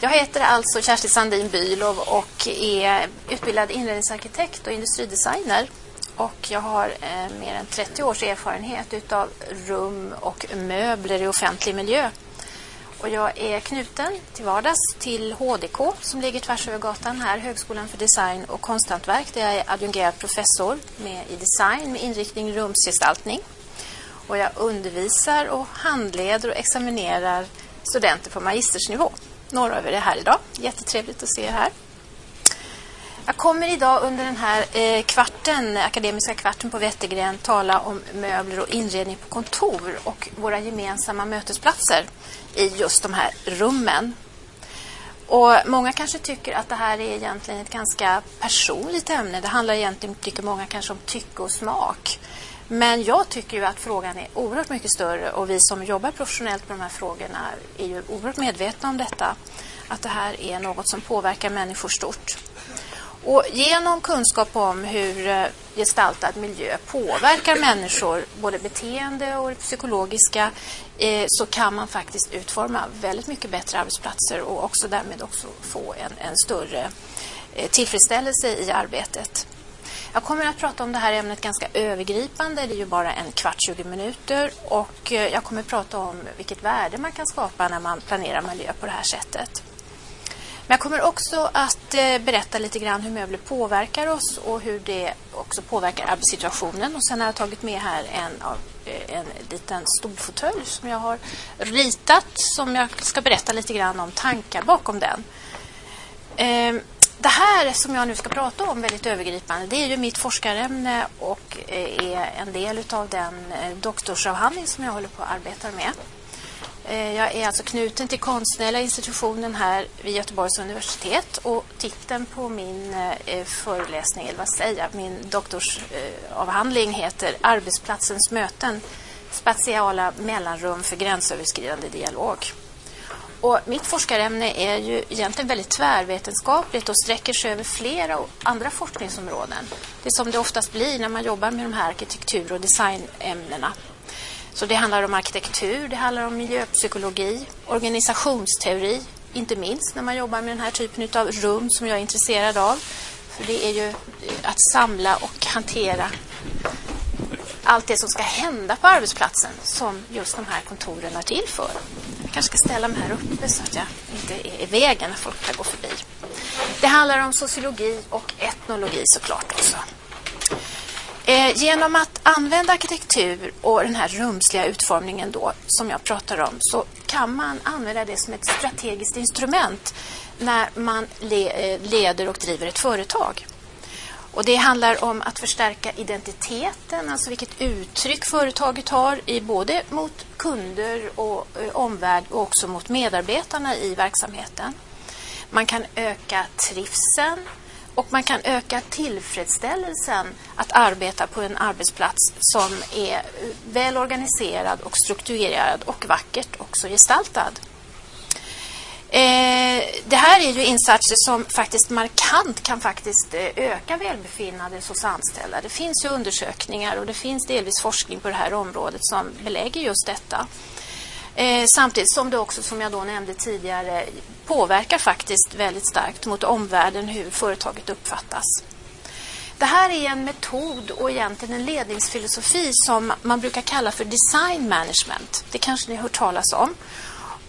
Jag heter alltså Kerstin Sandin Bylov och är utbildad inredningsarkitekt och industridesigner. Och jag har eh, mer än 30 års erfarenhet av rum och möbler i offentlig miljö. Och jag är knuten till vardags till HDK som ligger tvärs över gatan här, Högskolan för design och konsthantverk där jag är adjungerad professor med, i design med inriktning rumsgestaltning. Och jag undervisar och handleder och examinerar studenter på magistersnivå. Några av er är här idag. Jättetrevligt att se er här. Jag kommer idag under den här eh, kvarten, akademiska kvarten på Wettergren tala om möbler och inredning på kontor och våra gemensamma mötesplatser i just de här rummen. Och många kanske tycker att det här är egentligen ett ganska personligt ämne. Det handlar egentligen, tycker många, kanske om tycke och smak. Men jag tycker ju att frågan är oerhört mycket större och vi som jobbar professionellt med de här frågorna är ju oerhört medvetna om detta. Att det här är något som påverkar människor stort. Och genom kunskap om hur eh, gestaltad miljö påverkar människor, både beteende och det psykologiska, eh, så kan man faktiskt utforma väldigt mycket bättre arbetsplatser och också därmed också få en, en större eh, tillfredsställelse i arbetet. Jag kommer att prata om det här ämnet ganska övergripande. Det är ju bara en kvart, 20 minuter. Och eh, jag kommer att prata om vilket värde man kan skapa när man planerar miljö på det här sättet. Men jag kommer också att eh, berätta lite grann hur möbler påverkar oss och hur det också påverkar arbetssituationen. Och sen har jag tagit med här en, eh, en liten stolfåtölj som jag har ritat som jag ska berätta lite grann om tankar bakom den. Ehm, det här som jag nu ska prata om väldigt övergripande det är ju mitt forskarämne och eh, är en del av den eh, doktorsavhandling som jag håller på att arbeta med. Eh, jag är alltså knuten till konstnärliga institutionen här vid Göteborgs universitet och titeln på min föreläsning, eller vad säger jag, min doktorsavhandling heter Arbetsplatsens möten, spatiala mellanrum för gränsöverskridande dialog. Och mitt forskarämne är ju egentligen väldigt tvärvetenskapligt och sträcker sig över flera andra forskningsområden. Det är som det oftast blir när man jobbar med de här arkitektur- och designämnena. Så det handlar om arkitektur, det handlar om miljöpsykologi, organisationsteori, inte minst när man jobbar med den här typen av rum som jag är intresserad av. För det är ju eh, att samla och hantera allt det som ska hända på arbetsplatsen som just de här kontoren är till för. Jag kanske ska ställa mig här uppe så att jag inte är i vägen när folk kan gå förbi. Det handlar om sociologi och etnologi såklart också. Eh, genom att använda arkitektur och den här rumsliga utformningen då, som jag pratar om så kan man använda det som ett strategiskt instrument när man le eh, leder och driver ett företag. Och Det handlar om att förstärka identiteten, alltså vilket uttryck företaget har i både mot kunder och eh, omvärld och också mot medarbetarna i verksamheten. Man kan öka trivseln, och man kan öka tillfredsställelsen att arbeta på en arbetsplats som är eh, väl organiserad och strukturerad och vackert också gestaltad. Eh, det här är ju insatser som faktiskt markant kan faktiskt eh, öka välbefinnandet hos anställda. Det finns ju undersökningar och det finns delvis forskning på det här området som belägger just detta. Eh, samtidigt som det också, som jag då nämnde tidigare, påverkar faktiskt väldigt starkt mot omvärlden hur företaget uppfattas. Det här är en metod och egentligen en ledningsfilosofi som man brukar kalla för design management. Det kanske ni har hört talas om.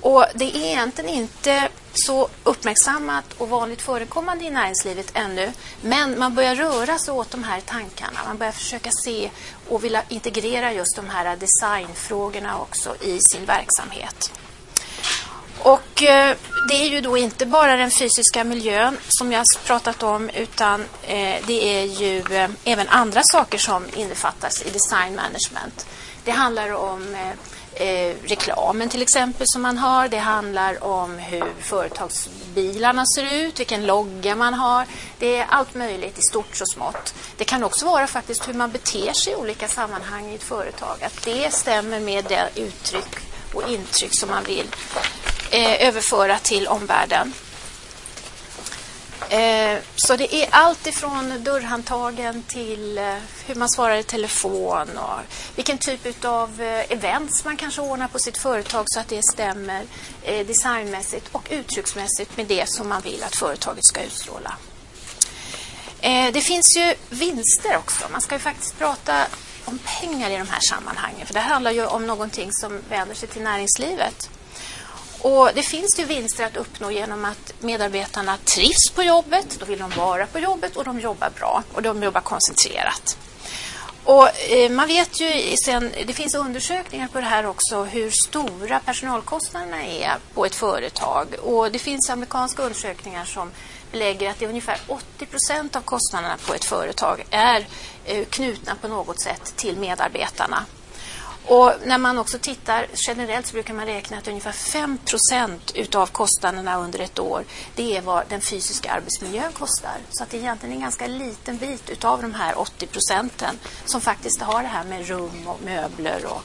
Och Det är egentligen inte så uppmärksammat och vanligt förekommande i näringslivet ännu. Men man börjar röra sig åt de här tankarna. Man börjar försöka se och vilja integrera just de här designfrågorna också i sin verksamhet. Och eh, det är ju då inte bara den fysiska miljön som jag pratat om utan eh, det är ju eh, även andra saker som innefattas i design management. Det handlar om eh, eh, reklamen till exempel som man har. Det handlar om hur företagsbilarna ser ut, vilken logga man har. Det är allt möjligt i stort och smått. Det kan också vara faktiskt hur man beter sig i olika sammanhang i ett företag. Att det stämmer med det uttryck och intryck som man vill eh, överföra till omvärlden. Eh, så det är allt ifrån dörrhandtagen till eh, hur man svarar i telefon och vilken typ av eh, events man kanske ordnar på sitt företag så att det stämmer eh, designmässigt och uttrycksmässigt med det som man vill att företaget ska utstråla. Eh, det finns ju vinster också. Man ska ju faktiskt prata om pengar i de här sammanhangen. För det handlar ju om någonting som vänder sig till näringslivet. Och Det finns ju vinster att uppnå genom att medarbetarna trivs på jobbet. Då vill de vara på jobbet och de jobbar bra och de jobbar koncentrerat. Och eh, man vet ju sen, det finns undersökningar på det här också hur stora personalkostnaderna är på ett företag. Och det finns amerikanska undersökningar som belägger att det är ungefär 80 procent av kostnaderna på ett företag är eh, knutna på något sätt till medarbetarna. Och när man också tittar generellt så brukar man räkna att ungefär 5% utav kostnaderna under ett år det är vad den fysiska arbetsmiljön kostar. Så att det är egentligen en ganska liten bit utav de här 80 procenten som faktiskt har det här med rum och möbler och,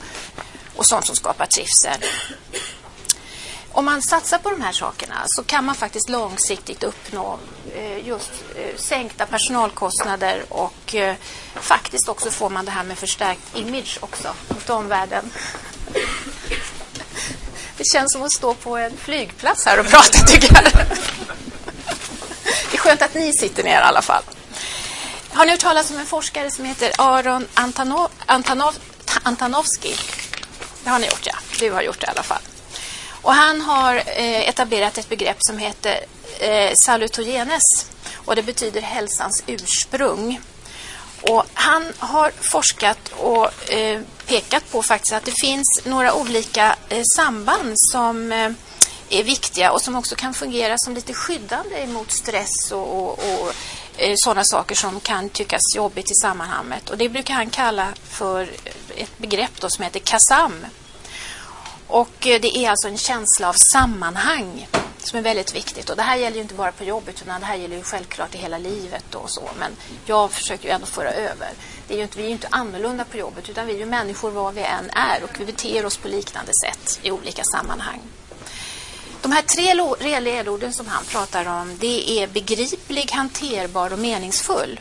och sånt som skapar trivsel om man satsar på de här sakerna så kan man faktiskt långsiktigt uppnå eh, just eh, sänkta personalkostnader och eh, faktiskt också får man det här med förstärkt image också mot omvärlden. Det känns som att stå på en flygplats här och prata tycker jag. Det är skönt att ni sitter ner i alla fall. Har ni hört talas om en forskare som heter Aron Antanov, Antanov, Antanovski? Det har ni gjort, ja. Du har gjort det i alla fall. Och han har eh, etablerat ett begrepp som heter eh, salutogenes och det betyder hälsans ursprung. Och han har forskat och eh, pekat på faktiskt att det finns några olika eh, samband som eh, är viktiga och som också kan fungera som lite skyddande mot stress och, och, och eh, sådana saker som kan tyckas jobbigt i sammanhanget. Och det brukar han kalla för ett begrepp då som heter KASAM. Och eh, det är alltså en känsla av sammanhang som är väldigt viktigt. Och det här gäller ju inte bara på jobbet utan det här gäller ju självklart i hela livet och så. Men jag försöker ju ändå föra över. Det är ju inte, vi är ju inte annorlunda på jobbet utan vi är ju människor var vi än är och vi beter oss på liknande sätt i olika sammanhang. De här tre ledorden som han pratar om det är begriplig, hanterbar och meningsfull.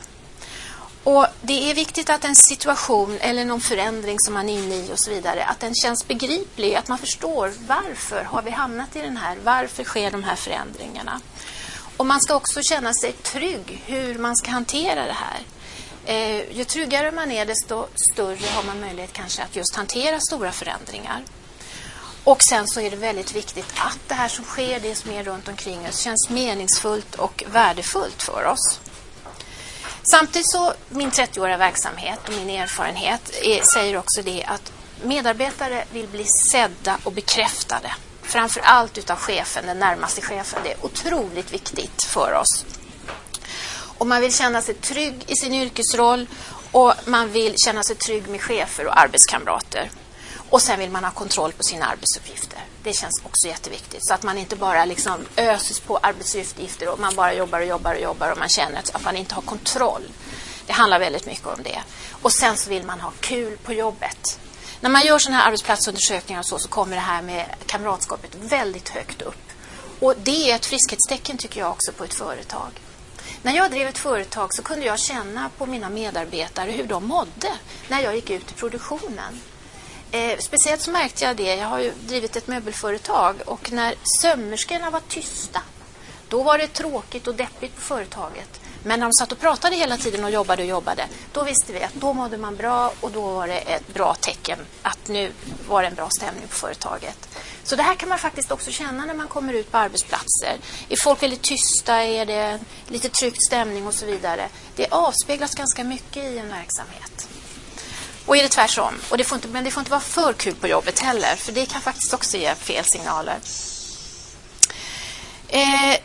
Och Det är viktigt att en situation eller någon förändring som man är inne i och så vidare, att den känns begriplig, att man förstår varför har vi hamnat i den här, varför sker de här förändringarna. Och man ska också känna sig trygg hur man ska hantera det här. Eh, ju tryggare man är desto större har man möjlighet kanske att just hantera stora förändringar. Och sen så är det väldigt viktigt att det här som sker, det som är runt omkring oss, känns meningsfullt och värdefullt för oss. Samtidigt så, min 30-åriga verksamhet och min erfarenhet är, säger också det att medarbetare vill bli sedda och bekräftade. Framför allt utav chefen, den närmaste chefen. Det är otroligt viktigt för oss. Och man vill känna sig trygg i sin yrkesroll och man vill känna sig trygg med chefer och arbetskamrater. Och sen vill man ha kontroll på sina arbetsuppgifter. Det känns också jätteviktigt. Så att man inte bara liksom öses på arbetsuppgifter och man bara jobbar och jobbar och jobbar och man känner att man inte har kontroll. Det handlar väldigt mycket om det. Och sen så vill man ha kul på jobbet. När man gör sådana här arbetsplatsundersökningar och så, så kommer det här med kamratskapet väldigt högt upp. Och det är ett friskhetstecken tycker jag också på ett företag. När jag drev ett företag så kunde jag känna på mina medarbetare hur de mådde när jag gick ut i produktionen. Eh, speciellt så märkte jag det, jag har ju drivit ett möbelföretag och när sömmerskorna var tysta då var det tråkigt och deppigt på företaget. Men när de satt och pratade hela tiden och jobbade och jobbade då visste vi att då mådde man bra och då var det ett bra tecken att nu var det en bra stämning på företaget. Så det här kan man faktiskt också känna när man kommer ut på arbetsplatser. Är folk väldigt tysta? Är det lite tryckt stämning och så vidare? Det avspeglas ganska mycket i en verksamhet. Och är det tvärtom. Och det får inte, men det får inte vara för kul på jobbet heller. För det kan faktiskt också ge fel signaler. Eh,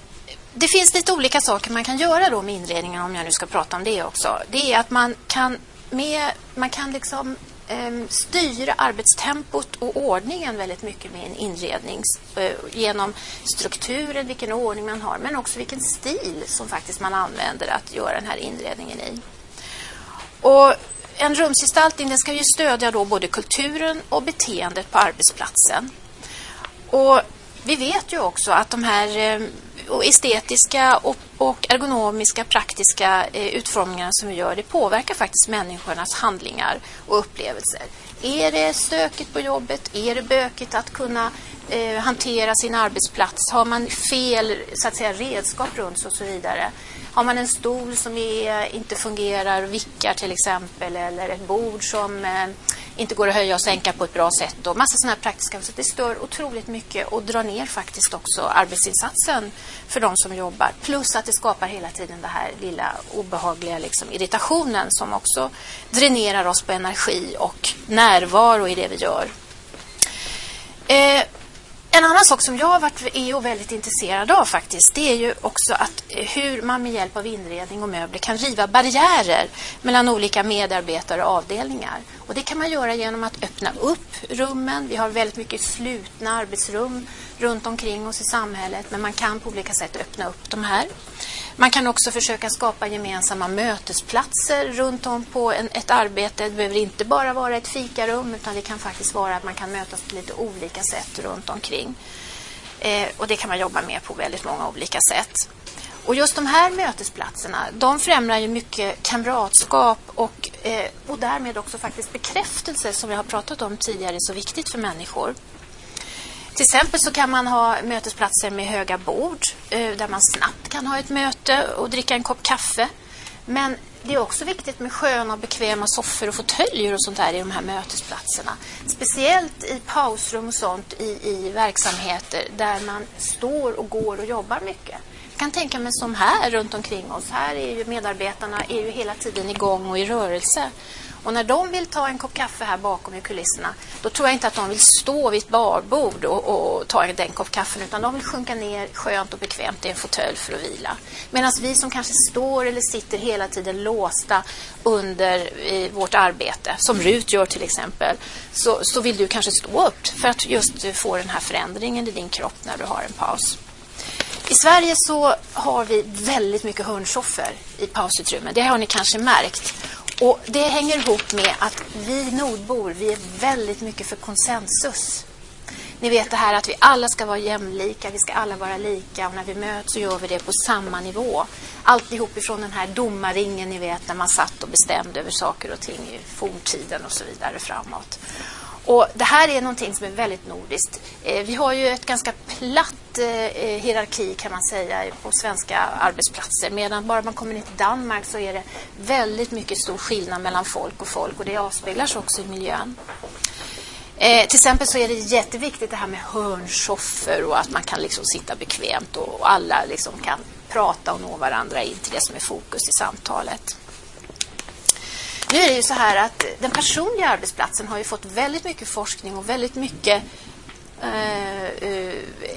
det finns lite olika saker man kan göra då med inredningen om jag nu ska prata om det också. Det är att man kan, med, man kan liksom eh, styra arbetstempot och ordningen väldigt mycket med en inredning eh, genom strukturen, vilken ordning man har men också vilken stil som faktiskt man använder att göra den här inredningen i. Och en rumsgestaltning den ska ju stödja då både kulturen och beteendet på arbetsplatsen. Och vi vet ju också att de här eh, estetiska och, och, ergonomiska, praktiska eh, som vi gör, det påverkar faktiskt människornas handlingar och upplevelser. Är det stökigt på jobbet? Är det bökigt att kunna eh, hantera sin arbetsplats? Har man fel så att säga, redskap runt sig och så vidare? Har man en stol som är, eh, inte fungerar, vickar till exempel, eller ett bord som eh, inte går att höja och sänka på ett bra sätt och massa sådana här praktiska så det stör otroligt mycket och drar ner faktiskt också arbetsinsatsen för de som jobbar. Plus att det skapar hela tiden den här lilla obehagliga liksom, irritationen som också dränerar oss på energi och närvaro i det vi gör. Eh, en annan sak som jag har varit är väldigt intresserad av faktiskt, det är ju också att eh, hur man med hjälp av inredning och möbler kan riva barriärer mellan olika medarbetare och avdelningar. Och det kan man göra genom att öppna upp rummen. Vi har väldigt mycket slutna arbetsrum runt omkring oss i samhället, men man kan på olika sätt öppna upp de här. Man kan också försöka skapa gemensamma mötesplatser runt om på en, ett arbete. Det behöver inte bara vara ett fikarum utan det kan faktiskt vara att man kan mötas på lite olika sätt runt omkring. Eh, och det kan man jobba med på väldigt många olika sätt. Och just de här mötesplatserna, de främjar ju mycket kamratskap och, eh, och därmed också faktiskt bekräftelse som vi har pratat om tidigare är så viktigt för människor. Till exempel så kan man ha mötesplatser med höga bord eh, där man snabbt kan ha ett möte och dricka en kopp kaffe. Men det är också viktigt med sköna och bekväma soffor och fåtöljer och sånt där i de här mötesplatserna. Speciellt i pausrum och sånt i, i verksamheter där man står och går och jobbar mycket. Jag kan tänka mig som här runt omkring oss. Här är ju medarbetarna är ju hela tiden igång och i rörelse. Och när de vill ta en kopp kaffe här bakom i kulisserna, då tror jag inte att de vill stå vid ett barbord och, och ta den kopp kaffe, utan de vill sjunka ner skönt och bekvämt i en fåtölj för att vila. Medan vi som kanske står eller sitter hela tiden låsta under vårt arbete, som Rut gör till exempel, så, så vill du kanske stå upp för att just få den här förändringen i din kropp när du har en paus. I Sverige så har vi väldigt mycket hörnsoffor i pausutrymmen. Det har ni kanske märkt. Och Det hänger ihop med att vi nordbor vi är väldigt mycket för konsensus. Ni vet det här att vi alla ska vara jämlika, vi ska alla vara lika och när vi möts så gör vi det på samma nivå. Alltihop ifrån den här domarringen ni vet när man satt och bestämde över saker och ting i forntiden och så vidare framåt. Och Det här är någonting som är väldigt nordiskt. Eh, vi har ju ett ganska platt eh, eh, hierarki kan man säga på svenska arbetsplatser. Medan bara man kommer ner till Danmark så är det väldigt mycket stor skillnad mellan folk och folk och det avspeglas också i miljön. Eh, till exempel så är det jätteviktigt det här med hörnsoffer och att man kan liksom sitta bekvämt och alla liksom kan prata och nå varandra in till det som är fokus i samtalet. Nu är det ju så här att den personliga arbetsplatsen har ju fått väldigt mycket forskning och väldigt mycket eh, eh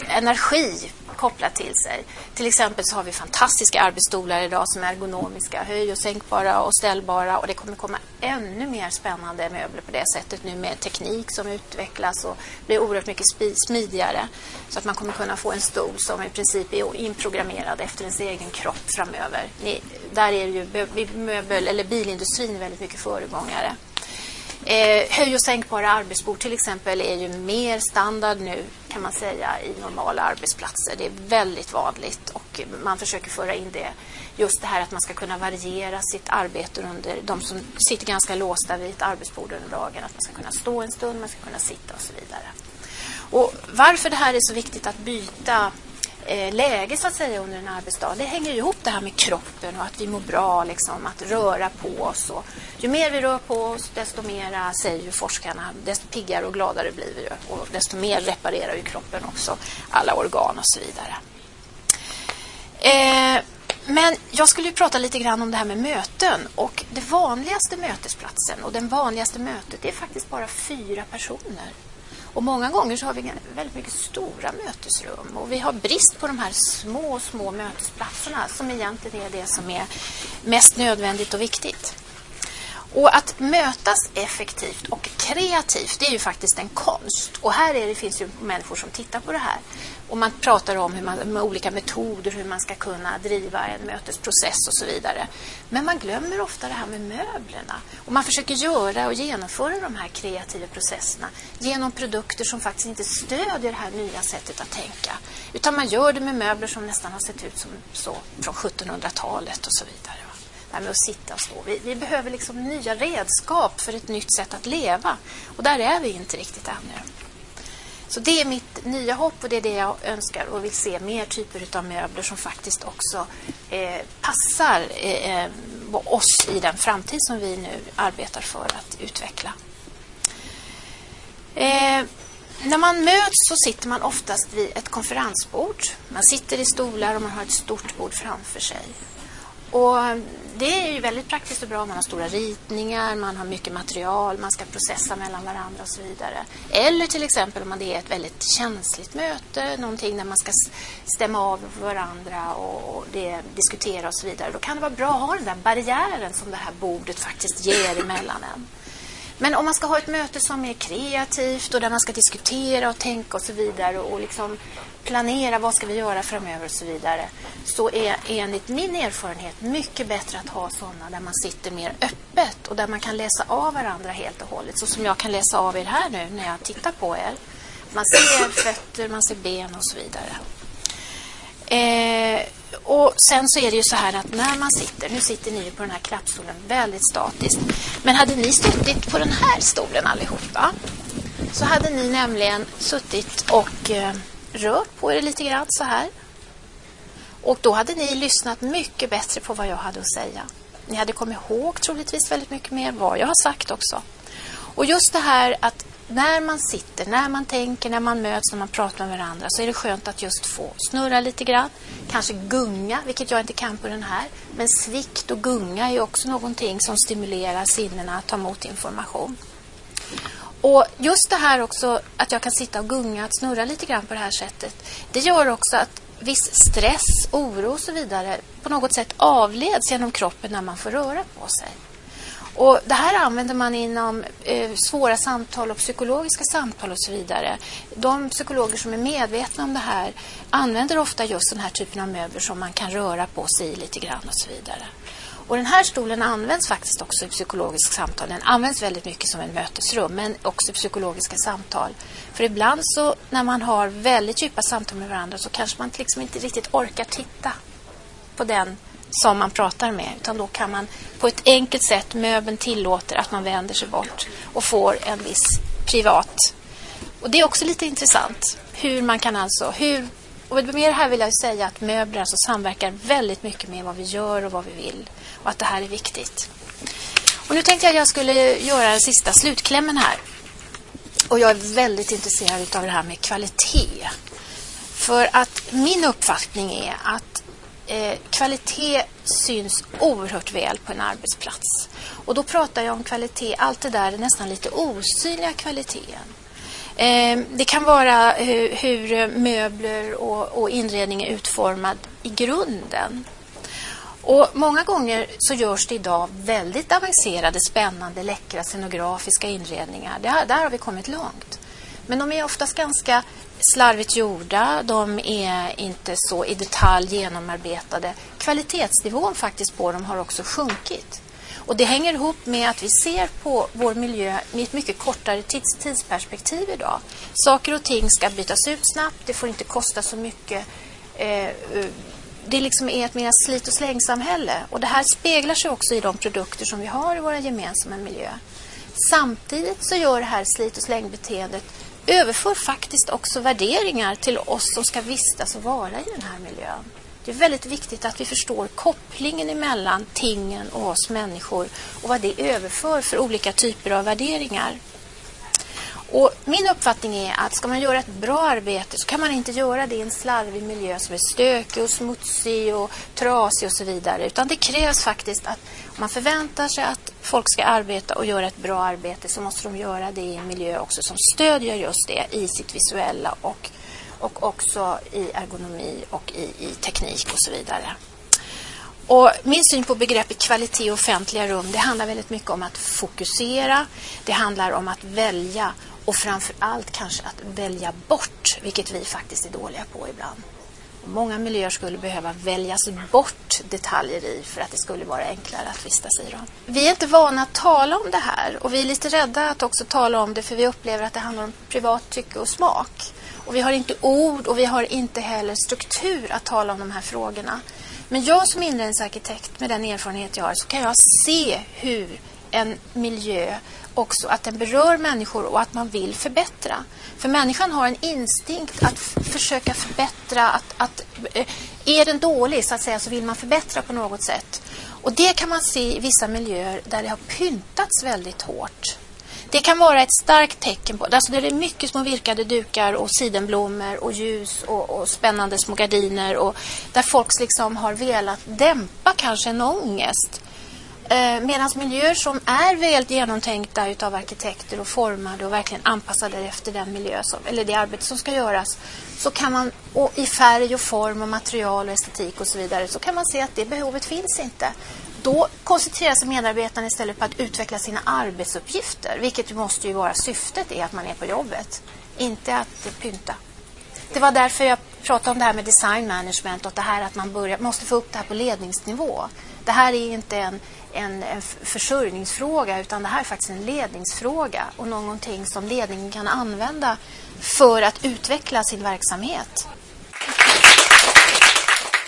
energi kopplat till sig. Till exempel så har vi fantastiska arbetsstolar idag som är ergonomiska, höj och sänkbara och ställbara och det kommer komma ännu mer spännande möbler på det sättet nu med teknik som utvecklas och blir oerhört mycket smidigare. Så att man kommer kunna få en stol som i princip är inprogrammerad efter ens egen kropp framöver. Ni, där är ju möbel eller bilindustrin väldigt mycket föregångare. Eh, höj och sänkbara arbetsbord till exempel är ju mer standard nu kan man säga i normala arbetsplatser. Det är väldigt vanligt och man försöker föra in det just det här att man ska kunna variera sitt arbete under de som sitter ganska låsta vid ett arbetsbord under dagen. Att man ska kunna stå en stund, man ska kunna sitta och så vidare. Och varför det här är så viktigt att byta Eh, läge så att säga under en arbetsdag. Det hänger ihop det här med kroppen och att vi mår bra, liksom, att röra på oss. Och ju mer vi rör på oss, desto mer, eh, säger ju forskarna, desto piggare och gladare blir vi. Och desto mer reparerar ju kroppen också alla organ och så vidare. Eh, men jag skulle prata lite grann om det här med möten. Och det vanligaste mötesplatsen och den vanligaste mötet är faktiskt bara fyra personer. Och många gånger så har vi väldigt mycket stora mötesrum och vi har brist på de här små, små mötesplatserna som egentligen är det som är mest nödvändigt och viktigt. Och att mötas effektivt och kreativt, det är ju faktiskt en konst. Och här är det, finns ju människor som tittar på det här. Och man pratar om hur man, med olika metoder hur man ska kunna driva en mötesprocess och så vidare. Men man glömmer ofta det här med möblerna. Och man försöker göra och genomföra de här kreativa processerna genom produkter som faktiskt inte stödjer det här nya sättet att tänka. Utan man gör det med möbler som nästan har sett ut som så från 1700-talet och så vidare det här med att sitta och stå. Vi, vi, behöver liksom nya redskap för ett nytt sätt att leva. Och där är vi inte riktigt ännu. Så det är mitt nya hopp och det är det jag önskar och vill se mer typer av möbler som faktiskt också eh, passar eh, eh, oss i den framtid som vi nu arbetar för att utveckla. Eh, när man möts så sitter man oftast vid ett konferensbord. Man sitter i stolar och man har ett stort bord framför sig. Och det är ju väldigt praktiskt och bra. Man har stora ritningar, man har mycket material, man ska processa mellan varandra och så vidare. Eller till exempel om det är ett väldigt känsligt möte, någonting där man ska stämma av varandra och det, diskutera och så vidare. Då kan det vara bra att ha den där barriären som det här bordet faktiskt ger emellan en. Men om man ska ha ett möte som är kreativt och där man ska diskutera och tänka och så vidare och liksom planera vad ska vi göra framöver och så vidare så är enligt min erfarenhet mycket bättre att ha sådana där man sitter mer öppet och där man kan läsa av varandra helt och hållet så som jag kan läsa av er här nu när jag tittar på er. Man ser fötter, man ser ben och så vidare. Eh, och sen så är det ju så här att när man sitter, nu sitter ni på den här klappstolen väldigt statiskt. Men hade ni suttit på den här stolen allihopa så hade ni nämligen suttit och eh, rört på er lite grann så här. Och då hade ni lyssnat mycket bättre på vad jag hade att säga. Ni hade kommit ihåg troligtvis väldigt mycket mer vad jag har sagt också. Och just det här att när man sitter, när man tänker, när man möts, när man pratar med varandra så är det skönt att just få snurra lite grann. Kanske gunga, vilket jag inte kan på den här. Men svikt och gunga är också någonting som stimulerar sinnena att ta emot information. Och just det här också att jag kan sitta och gunga, att snurra lite grann på det här sättet. Det gör också att viss stress, oro och så vidare på något sätt avleds genom kroppen när man får röra på sig. Och Det här använder man inom eh, svåra samtal och psykologiska samtal och så vidare. De psykologer som är medvetna om det här använder ofta just den här typen av möbler som man kan röra på sig i lite grann och så vidare. Och den här stolen används faktiskt också i psykologiska samtal. Den används väldigt mycket som en mötesrum men också i psykologiska samtal. För ibland så när man har väldigt djupa samtal med varandra så kanske man liksom inte riktigt orkar titta på den som man pratar med. Utan då kan man på ett enkelt sätt, möbeln tillåter att man vänder sig bort och får en viss privat. Och det är också lite intressant. Hur man kan alltså, hur och med det här vill jag säga att möbler alltså samverkar väldigt mycket med vad vi gör och vad vi vill. Och att det här är viktigt. Och nu tänkte jag att jag skulle göra den sista slutklämmen här. Och jag är väldigt intresserad av det här med kvalitet. För att min uppfattning är att eh, kvalitet syns oerhört väl på en arbetsplats. Och då pratar jag om kvalitet, allt det där är nästan lite osynliga kvaliteten. Eh, det kan vara hur, hur möbler och, och, inredning är utformad i grunden. Och Många gånger så görs det idag väldigt avancerade, spännande, läckra scenografiska inredningar. Där, där har vi kommit långt. Men de är oftast ganska slarvigt gjorda. De är inte så i detalj genomarbetade. Kvalitetsnivån faktiskt på dem har också sjunkit. Och Det hänger ihop med att vi ser på vår miljö med ett mycket kortare tids tidsperspektiv idag. Saker och ting ska bytas ut snabbt, det får inte kosta så mycket. Eh, det liksom är ett mer slit och slängsamhälle. Och det här speglar sig också i de produkter som vi har i vår gemensamma miljö. Samtidigt så gör det här slit och slängbeteendet överför faktiskt också värderingar till oss som ska vistas och vara i den här miljön. Det är väldigt viktigt att vi förstår kopplingen mellan tingen och oss människor och vad det överför för olika typer av värderingar. Och min uppfattning är att ska man göra ett bra arbete så kan man inte göra det i en slarvig miljö som är stökig och smutsig och trasig och så vidare. Utan det krävs faktiskt att om man förväntar sig att folk ska arbeta och göra ett bra arbete så måste de göra det i en miljö också som stödjer just det i sitt visuella och och också i ergonomi och i, i teknik och så vidare. Och min syn på begreppet kvalitet i offentliga rum, det handlar väldigt mycket om att fokusera, det handlar om att välja och framför allt kanske att välja bort, vilket vi faktiskt är dåliga på ibland. Många miljöer skulle behöva väljas bort detaljer i för att det skulle vara enklare att vistas i dem. Vi är inte vana att tala om det här och vi är lite rädda att också tala om det för vi upplever att det handlar om privat tycke och smak. Och vi har inte ord och vi har inte heller struktur att tala om de här frågorna. Men jag som inredningsarkitekt med den erfarenhet jag har så kan jag se hur en miljö också att den berör människor och att man vill förbättra. För människan har en instinkt att försöka förbättra. Att, att, eh, är den dålig så att säga så vill man förbättra på något sätt. Och det kan man se i vissa miljöer där det har pyntats väldigt hårt. Det kan vara ett starkt tecken på alltså där det är mycket små virkade dukar och sidenblommor och ljus och, och spännande små gardiner och där folk liksom har velat dämpa kanske en ångest. Eh, Medan miljöer som är väl genomtänkta utav arkitekter och formade och verkligen anpassade efter den miljö som, eller det arbete som ska göras så kan man och i färg och form och material och estetik och så vidare så kan man se att det behovet finns inte. Då koncentrerar sig medarbetarna istället på att utveckla sina arbetsuppgifter vilket måste ju vara syftet är att man är på jobbet, inte att pynta. Det var därför jag pratade om det här med design management och det här att man börjar, måste få upp det här på ledningsnivå. Det här är inte en, en, en försörjningsfråga utan det här är faktiskt en ledningsfråga och någonting som ledningen kan använda för att utveckla sin verksamhet.